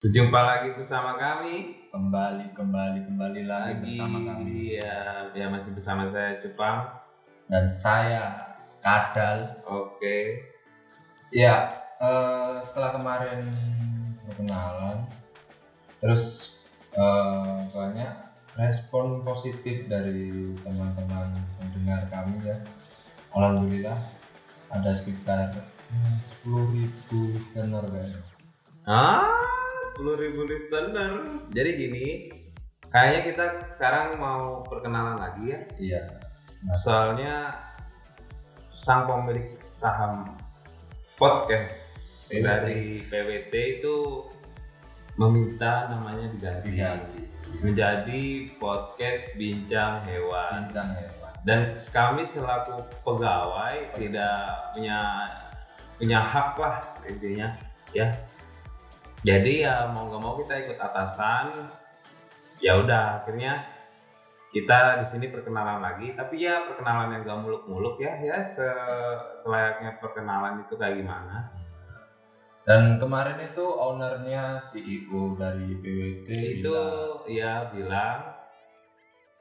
Berjumpa lagi bersama kami. Kembali kembali kembali lagi, lagi. bersama kami. Ya, ya masih bersama saya Cupang. dan saya Kadal. Oke. ya eh, setelah kemarin perkenalan terus eh, banyak respon positif dari teman-teman pendengar kami ya. Alhamdulillah ada sekitar sepuluh ribu listener kayaknya Ah, 10.000 listener. Jadi gini, kayaknya kita sekarang mau perkenalan lagi ya. iya Soalnya sang pemilik saham podcast PWT. dari PWT itu meminta namanya diganti diganti menjadi podcast bincang hewan. bincang hewan dan kami selaku pegawai tidak punya punya hak lah intinya ya jadi ya mau nggak mau kita ikut atasan. Ya udah akhirnya kita di sini perkenalan lagi. Tapi ya perkenalan yang gak muluk-muluk ya ya se- selayaknya perkenalan itu kayak gimana. Dan kemarin itu ownernya CEO dari PWT itu bilang, ya bilang.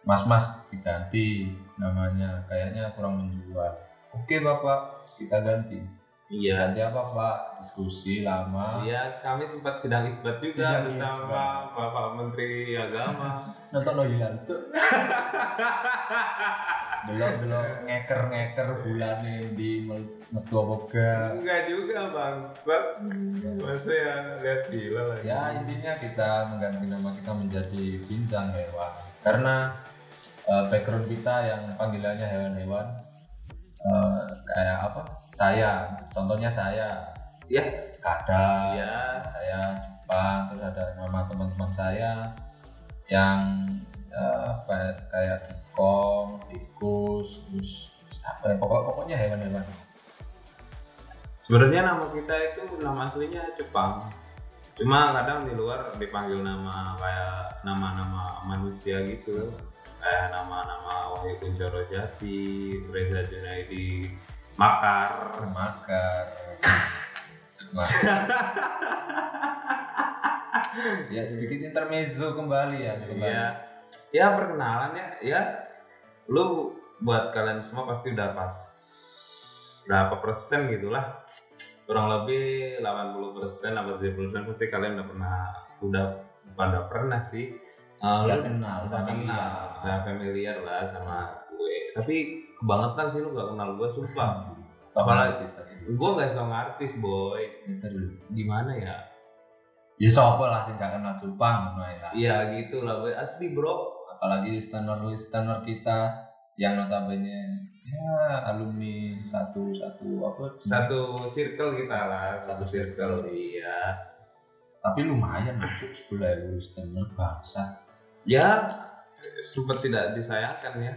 Mas Mas diganti namanya. Kayaknya kurang menjual. Oke Bapak kita ganti. Iya Ganti apa Pak? Diskusi lama. Iya, kami sempat sidang isbat juga Sidang bersama Bapak Menteri Agama. Nonton lo hilang tuh. belum belum ngeker ngeker bulan di metu apa enggak. Juga bangsat. Masa ya lihat gila lagi. Ya intinya kita mengganti nama kita menjadi bincang hewan karena eh, background kita yang panggilannya hewan-hewan eh, kayak apa? Saya, contohnya saya Ya, kadang iya. saya Jepang terus ada nama teman-teman saya yang apa, kayak dukong, tikus, terus apa ya, pokok pokoknya hewan-hewan. Sebenarnya nama kita itu nama aslinya Jepang. Cuma kadang di luar dipanggil nama kayak nama-nama manusia gitu. Kayak nama-nama Wahyu Kuncoro Jati, Reza Junaidi, Makar. Makar. Ya sedikit intermezzo kembali ya kembali. Iya. Ya perkenalan ya, ya lu buat kalian semua pasti udah pas berapa persen gitulah kurang lebih 80 persen atau 70 persen pasti kalian udah pernah udah pada pernah sih uh, Udah lu kenal, udah familiar. kenal. udah familiar lah sama gue. Tapi kebangetan sih lu gak kenal gue sumpah. Apalagi- artis tadi. gue gak song artis boy. Terus. gimana ya? Ya sopo lah sih gak kenal lah. iya gitu lah boy. Asli bro. Apalagi listener listener kita yang notabene ya alumni satu satu apa? Satu circle kita lah Satu circle. Iya. Tapi lumayan masuk sebelah listener bangsa ya. Sempat tidak disayangkan ya.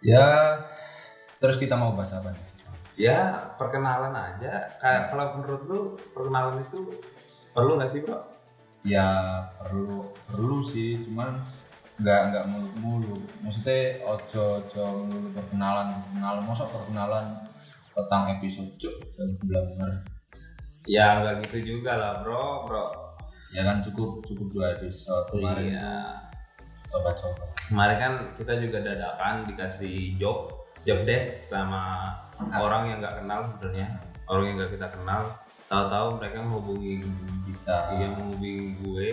Ya. Terus kita mau bahas apa nih? Ya perkenalan aja. Kayak kalau menurut lu perkenalan itu perlu nggak sih bro? Ya perlu perlu sih. Cuman nggak nggak muluk-muluk. Maksudnya ojo ojo muluk perkenalan. Perkenalan masa perkenalan tentang episode cuk? Dan benar ya nggak gitu juga lah bro. Bro ya kan cukup cukup dua episode kemarin. Iya. Coba-coba. Kemarin kan kita juga dadakan dikasih job job desk sama orang yang nggak kenal sebenarnya. Orang yang nggak kita kenal. Tahu-tahu mereka menghubungi kita. Yang menghubungi gue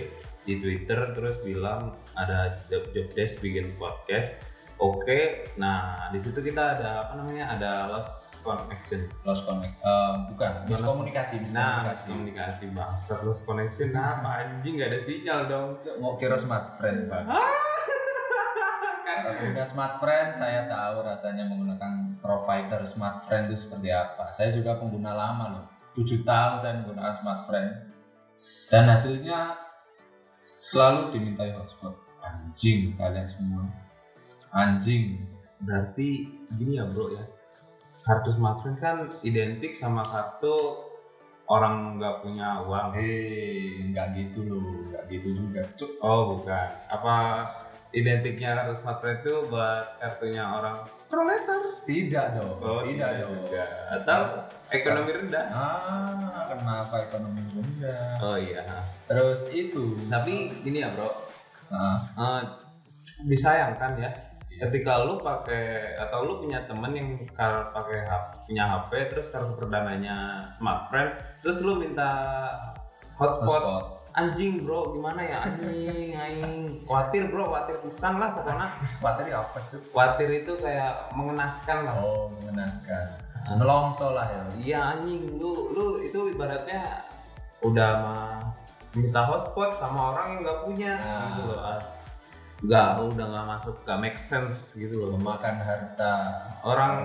di Twitter terus bilang ada job, job desk bikin podcast oke nah di situ kita ada apa namanya ada lost connection. Lost connect eh, bukan miskomunikasi nah miskomunikasi komunikasi bangsa lost connection nah, apa anjing nggak ada sinyal dong mau kira smart friend bang Pengguna smart friend saya tahu rasanya menggunakan provider smart friend itu seperti apa. Saya juga pengguna lama loh. 7 tahun saya menggunakan smart friend. Dan hasilnya selalu dimintai hotspot. Anjing kalian semua anjing berarti gini ya bro ya kartu smartphone kan identik sama kartu orang nggak punya uang eh nggak gitu loh nggak gitu juga Cuk, oh bukan apa identiknya kartu smartphone itu buat kartunya orang proletar. Tidak dong. Oh, tidak dong. juga. Atau ekonomi rendah. Ah, kenapa ekonomi rendah? Oh iya. Terus itu. Tapi gini ya bro, Ah, eh, disayangkan ya. Ketika lu pakai atau lu punya temen yang kar- pakai punya HP terus kartu perdananya smartphone terus lu minta hotspot hotspot. anjing bro gimana ya anjing anjing khawatir bro khawatir pisan lah pokoknya Materi apa cuy? khawatir itu kayak mengenaskan lah Oh, mengenaskan. Nelongso lah ya. iya anjing lu lu itu ibaratnya udah mah minta hotspot sama orang yang nggak punya Ah. gitu loh nggak udah nggak masuk nggak make sense gitu loh Memakan harta. orang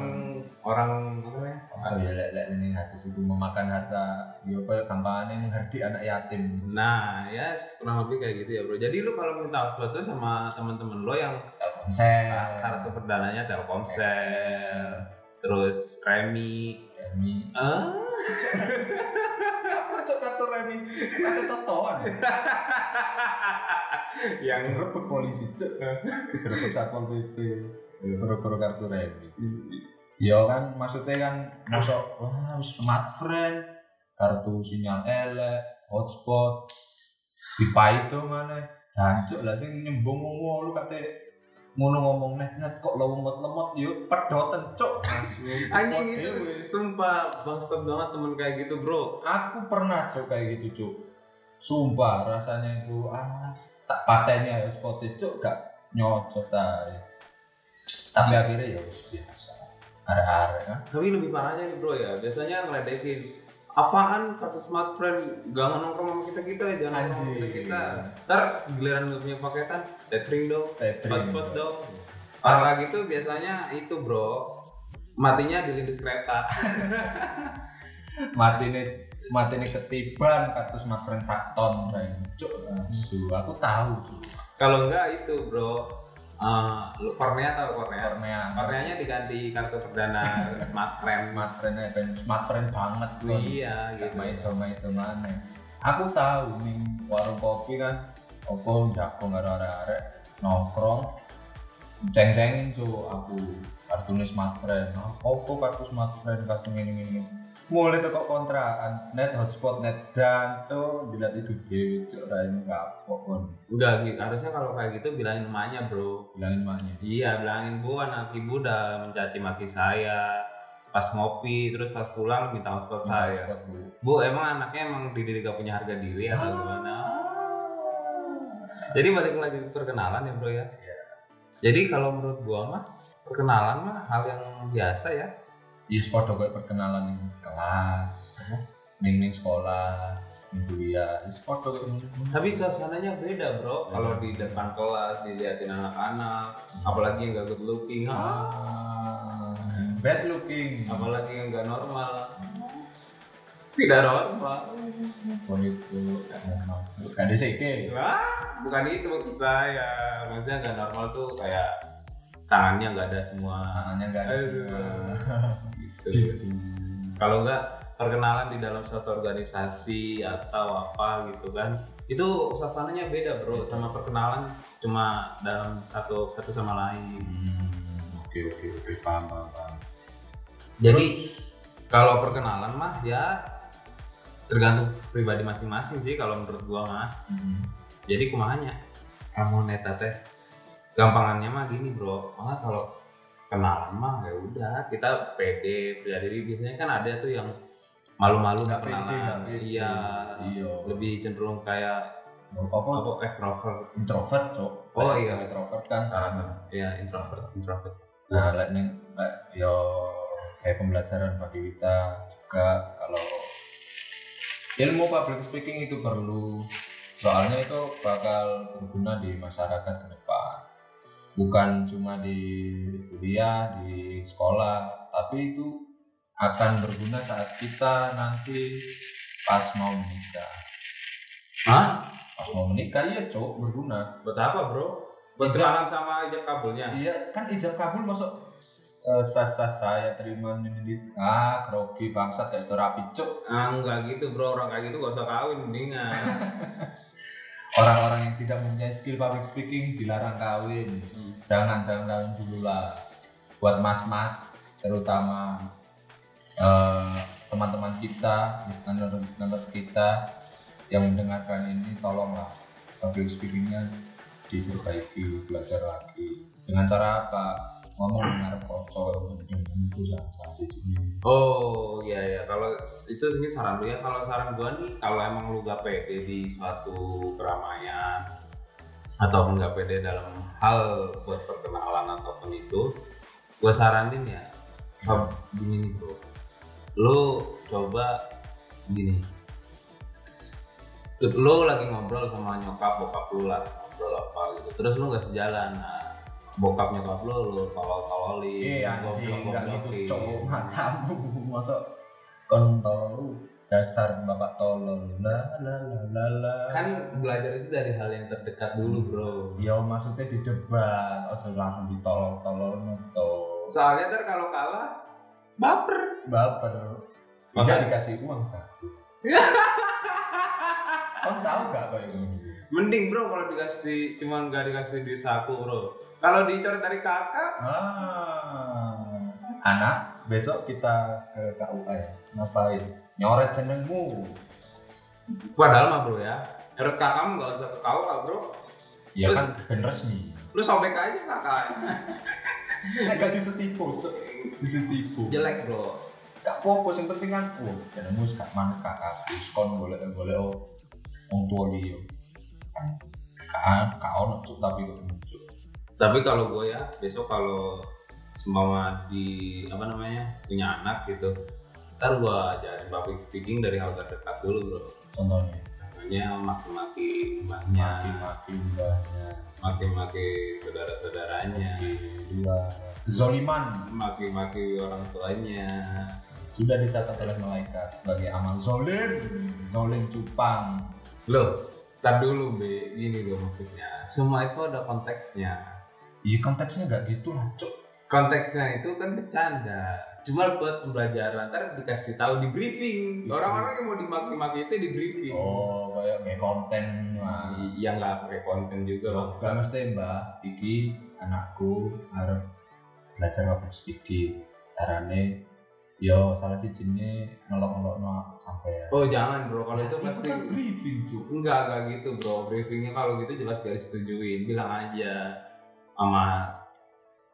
orang apa namanya Oh ya lek lek ini hadis itu memakan harta. Yo kayak gampangannya menghardi anak yatim. nah ya kurang lebih kayak gitu ya bro jadi lu kalau minta tuh sama temen-temen lo yang Telkomsel. kartu perdananya Telkomsel terus Remi Remi. ah Apa cok kartu Remi? Pakai totoan. yang Gerebek polisi cok. Gerebek satpol pp. Goro-goro kartu Remi. Ya kan maksudnya kan masuk wah smartphone kartu sinyal elek hotspot pipa itu mana jancuk lah sing nyembung ngomong lu kate ngono ngomong nih net kok lo lemot-lemot? Yuk pedoten cok anjing itu sumpah bangsat banget temen kayak gitu bro. Aku pernah cok kayak gitu cok sumpah rasanya itu ah tak patenya ya spot cok gak nyocot aja tapi akhirnya ya biasa. Are-are kan tapi lebih parahnya nih bro ya biasanya ngeledekin apaan? Kartu smartphone gak nongkrong sama kita kita jangan nongkrong sama kita kita. Ntar giliran lu punya paketan tethering dong hotspot dong. parah gitu biasanya itu bro. Matinya di lindus kereta. Mati nih ketiban kartu smartphone sak ton cok asu aku tahu kalau enggak itu bro eh, lu Kornea tau Kornea Kornea Korneanya diganti kartu perdana smartphone smartphone ben smartphone banget Oh, kon. iya gitu. itu sama itu mana aku tahu nih warung kopi kan opo jago nggak ada arek nongkrong ceng cengin tuh aku kartunya smartphone nah, opo kartu smartphone kartu ini ini mulai tuh kok kontrakan net hotspot net dan tuh dilihat itu dewi rayu nggak pokon udah gitu harusnya kalau kayak gitu bilangin emaknya bro. Bilangin maknya iya bilangin bu anak ibu udah mencaci maki saya. Pas ngopi terus pas pulang minta hotspot saya. hotspot dulu bu emang anaknya emang dididik gak punya harga diri atau Ah. gimana? Jadi balik lagi ke perkenalan ya bro ya? Iya. jadi kalau menurut gua mah perkenalan mah hal yang biasa ya Iya, podo kayak perkenalan ning kelas, ning ning sekolah, ning kuliah, wis podo kayak ngono. tapi suasananya beda bro kalau di depan kelas diliatin anak-anak apalagi yang gak good looking ah. bad looking. apalagi yang gak normal tidak normal Pon itu kan ada seke. Wah, bukan itu maksud saya maksudnya gak normal tuh kayak tangannya nggak ada semua Tangannya enggak ada Aduh. semua. gitu. kalau nggak perkenalan di dalam suatu organisasi atau apa gitu kan itu suasananya beda bro. Sama perkenalan cuma dalam satu satu sama lain. Hmm, Oke oke oke. Paham paham paham. jadi kalau perkenalan mah ya tergantung pribadi masing-masing sih kalau menurut gua mah. Hmm. jadi kumahanya kamu neta teh gampangannya mah gini bro. Malah kalau kenalan mah ya udah kita pede pede diri. Biasanya kan ada tuh yang malu-malu Nggak pede, kenalan iya. Iya. lebih cenderung kayak Apa? apa extrovert. Introvert cok. Oh, iya. Extrovert kan. ya introvert introvert. Nah, lek ning lek yo kayak pembelajaran bagi kita juga kalau ilmu public speaking itu perlu. Soalnya itu bakal berguna di masyarakat ke depan bukan cuma di kuliah di sekolah tapi itu akan berguna saat kita nanti pas mau menikah. Hah? pas mau menikah iya cowok berguna. Buat apa bro? Buat Ijab. kenalan sama ijab kabulnya? Iya, kan ijab kabul masuk eh, sah-sah saya terima ini. Ah grogi bangsat kayak setor rapi cuk ah enggak gitu bro. Orang kayak gitu gak usah kawin mendingan orang-orang yang tidak mempunyai skill public speaking dilarang kawin. Jangan jangan kawin dulu lah. Buat mas-mas terutama eh, teman-teman kita listener-listener kita yang mendengarkan ini tolonglah public speakingnya diperbaiki belajar lagi. Dengan cara apa ngomong dengan kocok itu salah Oh iya ya kalau itu ini saran lu ya kalau saran gua nih kalau emang lu gak pede di suatu keramaian ataupun gak pede dalam hal buat perkenalan ataupun itu gua saranin ya coba gini nih bro. Lu coba gini. Tuh, lu lagi ngobrol sama nyokap bokap lu lah ngobrol apa gitu. Terus lu gak sejalan nah, bokap nyokap lu lu tolol-tololin Iya, anjing, enggak gitu, cowok matamu, masa kon tolol dasar bapak tolol, la la la la la. kan belajar itu dari hal yang terdekat dulu bro ya maksudnya di debat, ojo langsung ditolol tolol noco. soalnya ntar kalau kalah baper Baper, Maka- tidak dikasih uang satu. Kon tahu gak kayak gini? Mending bro kalau dikasih cuman gak dikasih duit saku bro kalau dicoret dari kakak Ah, anak, besok kita ke KUA ya, ngapain? Nyoret jenengmu. padahal mah bro ya coret kakak nggak usah ke kau kak bro Ya kan ben resmi. lu sobek aja kakak Agak disetipu, cok. Disetipu. jelek bro Gak apa-apa, yang penting kan, oh, jenengmu gak manut kakak, diskon boleh boleh oh, wong tua dia. Kan, ono cuk tapi kok cuk. tapi kalau gue ya besok kalau semua di apa namanya punya anak gitu ntar gue ajarin public speaking dari hal terdekat dulu bro. Contohnya, contohnya maki-maki mbahnya. Maki-maki mbahnya, maki-maki saudara-saudaranya. Dua, zoliman. Maki-maki orang tuanya. Sudah dicatat oleh malaikat sebagai amal zolim, zolim cupang. loh tar dulu be gini loh maksudnya semua itu ada konteksnya Iya konteksnya nggak gitu lah, cuk. konteksnya itu kan bercanda cuma buat pembelajaran ntar dikasih tahu di briefing Iya. orang-orang yang mau dimaki-maki itu di briefing Oh, kayak kayak konten lah. yang nggak pakai konten juga bang Gak mesti mbak, iki anakku harus belajar public speaking. Carane, yo salah sijine ngelok-ngelok no sampai. oh jangan bro kalau itu pasti kan briefing cuy. enggak enggak gitu bro briefingnya kalau gitu jelas gak disetujuin bilang aja sama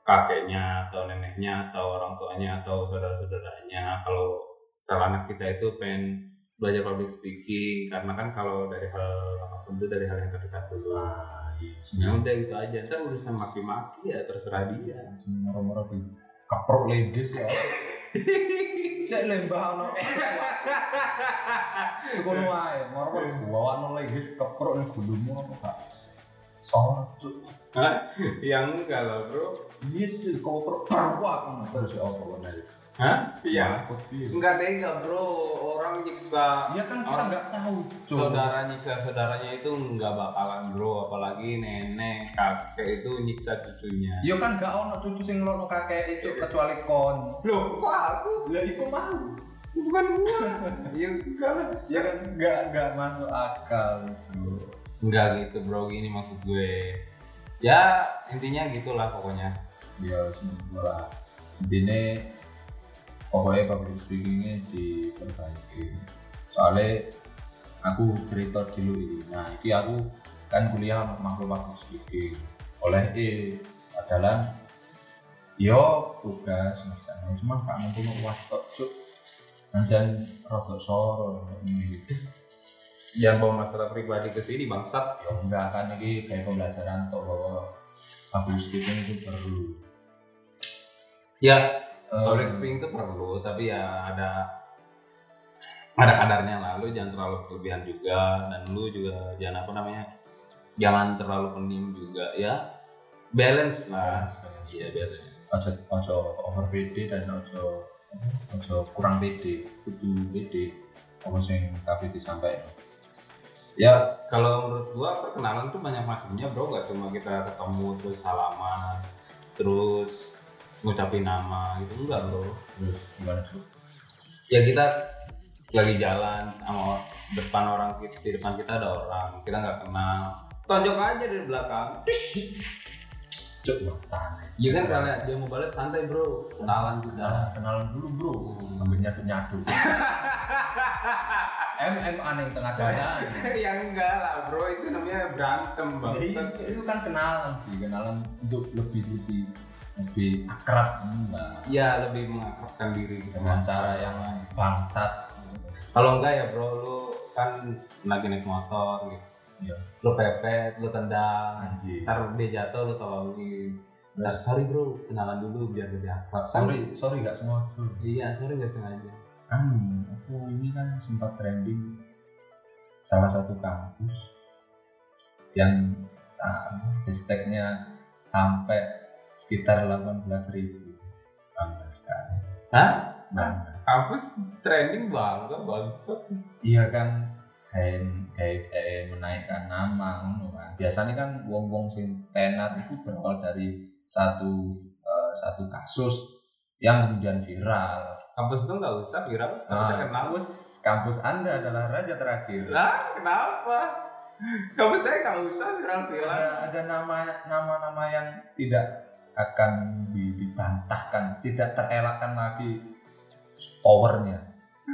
kakeknya atau neneknya atau orang tuanya atau saudara-saudaranya kalau setelah anak kita itu pengen belajar public speaking karena kan kalau dari hal apa pun itu dari hal yang terdekat dulu Wah, iya. ya udah gitu aja ntar urusan maki-maki ya terserah dia moro-moro di keprok legis ya. Cek lembah ono. Tukun wae, moro kok bawa ono lagi wis keprok ning gulumu apa gak? Sorot. Hah? Yang kalau Bro. Itu keprok perwa kan terus ya Allah. Hah? Iya. Iya. enggak tega bro orang nyiksa Iya kan kita nggak tahu, Cuk. saudara nyiksa saudaranya itu nggak bakalan bro apalagi nenek kakek itu nyiksa cucunya Iya kan nggak ono cucu sing ngelono kakek itu kecuali kon. loh kok aku Lah iku mau. bukan gua ya enggak lah Ya kan nggak nggak masuk akal, Cuk. enggak gitu bro gini maksud gue ya intinya gitulah pokoknya Ya semoga intinya pokoknya public speakingnya diperbaiki. Soalnya aku cerita dulu ini. Nah, ini aku kan kuliah makhluk public speaking. Oleh E adalah yo tugas misalnya cuma gak mampu uas tok cuk Anjan rada soro jangan bawa masalah pribadi ke sini bangsat Ya enggak kan ini kayak pembelajaran tok bahwa public speaking itu perlu. ya Eh, public speaking itu perlu tapi ya ada ada kadarnya lah. Lu jangan terlalu berlebihan juga dan lu juga jangan apa namanya jangan terlalu pendiam juga ya. Balance lah. Iya balance. Ojo ojo over PD dan ojo ojo kurang PD kudu PD apa sing tapi disampaikan? Ya. Kalau menurut gua perkenalan tuh banyak macamnya bro. Gak cuma kita ketemu terus salaman terus ngucapin nama gitu enggak bro. Terus gimana tuh ya kita lagi jalan sama depan orang kita di depan kita ada orang kita nggak kenal. Tonjok aja dari belakang. Cuk mata Iya kan kalau dia mau balas santai bro, kenalan juga. Nah, kenalan dulu bro. Sampai nyatu nyatu MMA nih tengah jalan. Ya enggak lah bro, itu namanya berantem bang. Jadi itu, itu kan kenalan sih. Kenalan untuk lebih lebih lebih akrab Iya lebih mengakrabkan diri dengan cara yang bangsat Kalau enggak ya bro, lu kan lagi naik motor gitu. Iya. Lu pepet, lu tendang, anjir ntar dia jatuh lu tolongin. Ntar, sorry bro, kenalan dulu biar lebih akrab. sorry sorry gak sengaja Iya, sorry nggak sengaja. anu aku ini kan sempat trending salah satu kampus yang ah, hashtagnya sampai sekitar 18.000 ribu bangga sekali Hah? bangga Kampus trending bangga bangsat. iya kan kayak kayak kayak menaikkan nama ngono kan biasanya kan wong wong sing tenar itu berawal dari satu eh, satu kasus yang kemudian viral Kampus gua nggak usah viral, Nah, terkenal. kampus kampus anda adalah raja terakhir Lah, kenapa? Kampus saya nggak usah viral-viral. ada ada nama nama-nama yang tidak akan di- dibantahkan, tidak terelakkan lagi powernya.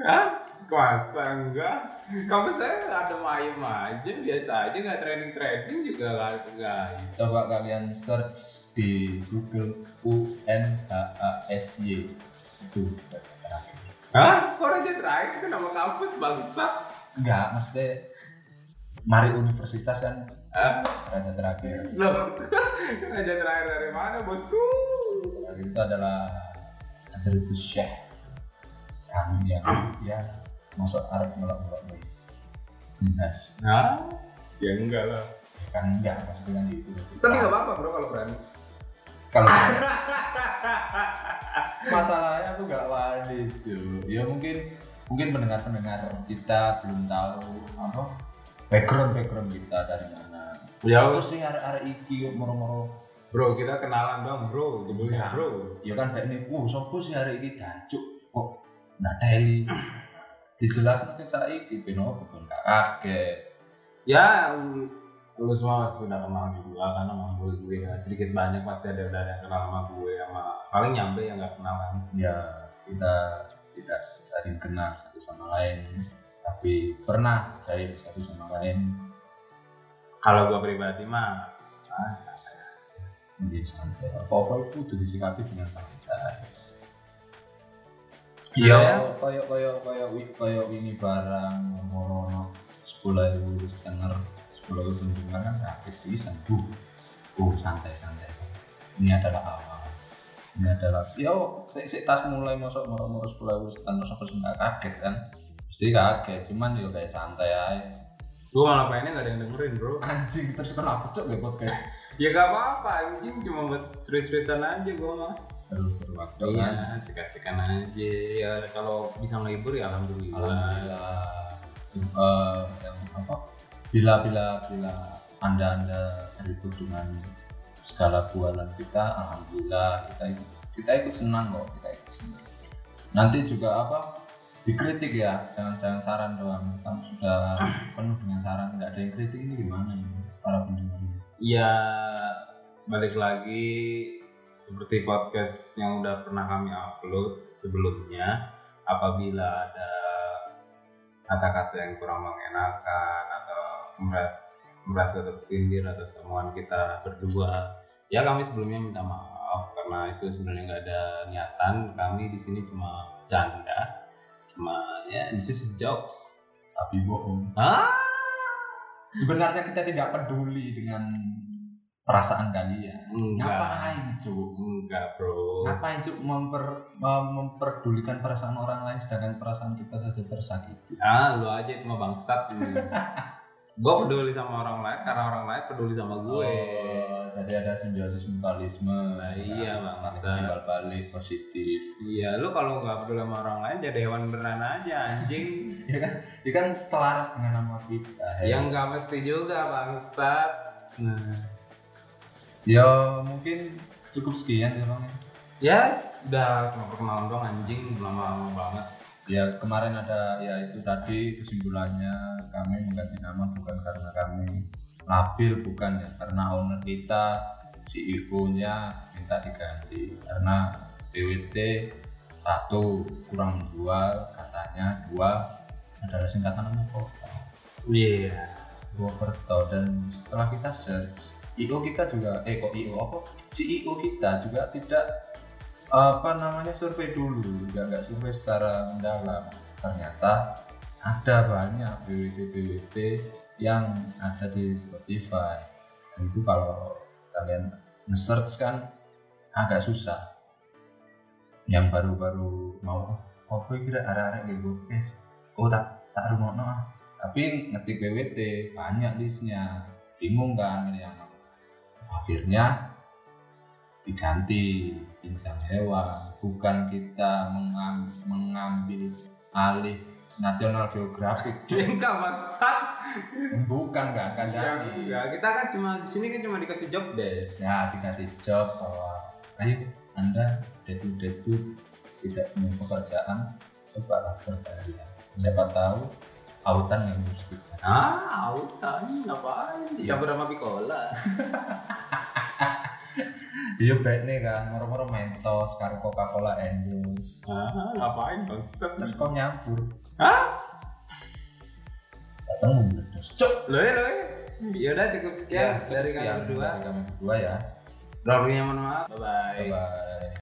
Hah? Masa enggak? Kampus saya ada mayem aja, biasa aja nggak trending-trending juga nggak nggak. Coba kalian search di Google UNHASY itu raja terakhir. Hah? Kok raja terakhir itu nama kampus bangsat? Enggak, maksudnya mari universitas kan Ah, raja terakhir. loh, raja terakhir dari mana bosku? Terakhir itu adalah Hadritus Syekh kami yang ya masuk Arab melak-melak Dinas Nah, ya enggak lah. kan enggak maksudnya kan itu Tapi nggak apa-apa bro kalau berani. kalau masalahnya aku nggak wani cuy ya mungkin mungkin pendengar pendengar kita belum tahu apa background background kita dari mana Ya, terus sih hari iki moro-moro? Bro, kita kenalan dong bro, judulnya Iya. bro. ya kan kayak ini uh sopo sih hari ini dancuk kok nggak teli? Dijelasin ke saiki ben opo ben gak kaget. Ya, lu semua sudah kenal juga karena sama gue, gue. Ya sedikit banyak pasti ada udah ada yang kenal sama gue sama paling nyampe yang nggak kenalan. ya kita tidak saling kenal satu sama lain. Tapi pernah cair satu sama lain Kalau gue pribadi mah, ah, santai. menjadi santai apa-apa itu udah disikapi dengan santai Iya. ya koyo koyo koyo wi- koyo ini barang ngomong sepuluh ribu setengah sepuluh ribu kunjungan kan rapid bisa bu bu santai santai santai. ini adalah awal ini adalah yo si, si tas mulai masuk moro-moro sepuluh ribu setengah sampai nggak kaget kan pasti kaget cuman yo kayak santai aja Gue malah pengennya nggak ada yang dengerin bro. anjing terus kenapa cok ya podcast Ya gak apa-apa, anjing cuma buat serius-seriusan aja gue mah. seru-seru waktu kan Iya, sikat-sikan aja. Ya kalau bisa ngehibur ya alhamdulillah. Alhamdulillah. Eh, yang apa? Bila bila bila anda anda terhibur dengan segala bualan kita, alhamdulillah kita ikut kita ikut senang kok kita ikut senang. Nanti juga apa? Dikritik ya, jangan jangan saran doang. Kamu sudah penuh dengan saran, nggak ada yang kritik ini gimana ini para pendengar? Ya balik lagi seperti podcast yang udah pernah kami upload sebelumnya. Apabila ada kata-kata yang kurang mengenakan atau merasa merasa tersindir atau semuaan kita berdua, ya kami sebelumnya minta maaf karena itu sebenarnya nggak ada niatan. Kami di sini cuma canda, cuma ya this is jokes. Tapi bohong. Ah, Sebenarnya kita tidak peduli dengan perasaan kalian. enggak, Ngapain, Cuk? enggak bro. Ngapain cuk memper, mem- memperdulikan perasaan orang lain sedangkan perasaan kita saja tersakiti. Ah, lu aja itu mah bangsat. gue peduli sama orang lain karena orang lain peduli sama gue. Oh, jadi ada simbiosis mutualisme. Nah, iya, saling bangsa. timbal balik positif. Iya, lu kalau nggak peduli sama orang lain jadi hewan beneran aja anjing. Ya kan, ya kan selaras dengan nama kita. ya. Yang nggak mesti juga bangsat. Nah, Ya mungkin cukup sekian ya bang. ya udah cuma perkenalan doang anjing belum lama banget. Ya kemarin ada ya itu tadi kesimpulannya kami mengganti nama bukan karena kami labil bukan ya karena owner kita CEO-nya minta diganti. Karena PWT satu kurang jual katanya dua adalah singkatan nama kota. Iya. Purwokerto dan setelah kita search IO kita juga eh kok IO apa? CEO kita juga tidak apa namanya survei dulu juga nggak survei secara mendalam. Ternyata ada banyak BWT BWT yang ada di Spotify. Dan itu kalau kalian nge-search kan agak susah. Yang baru-baru mau oh gue kira arah-arah gue podcast. Oh tak tak rumono ah. Tapi ngetik BWT banyak listnya. Bingung kan milih yang akhirnya diganti pincang hewan bukan kita mengam- mengambil alih National Geographic Enggak bangsat. bukan nggak akan Ya, jadi enggak. Kita kan cuma di sini kan cuma dikasih job desk. ya dikasih job bahwa ayo anda day to tidak punya pekerjaan coba berkarya siapa tahu autan yang harus kita Ah, autan ngapain? Dicampur sama Bicola. iya baik nih kan moro-moro mentos karo Coca Cola endus Ah, ngapain bangsat? terus kau nyampur Hah? ketemu meledos cok Loe, loe. Ya udah cukup sekian cukup dari kami berdua. dari kami berdua ya yang mohon maaf. Bye bye. bye bye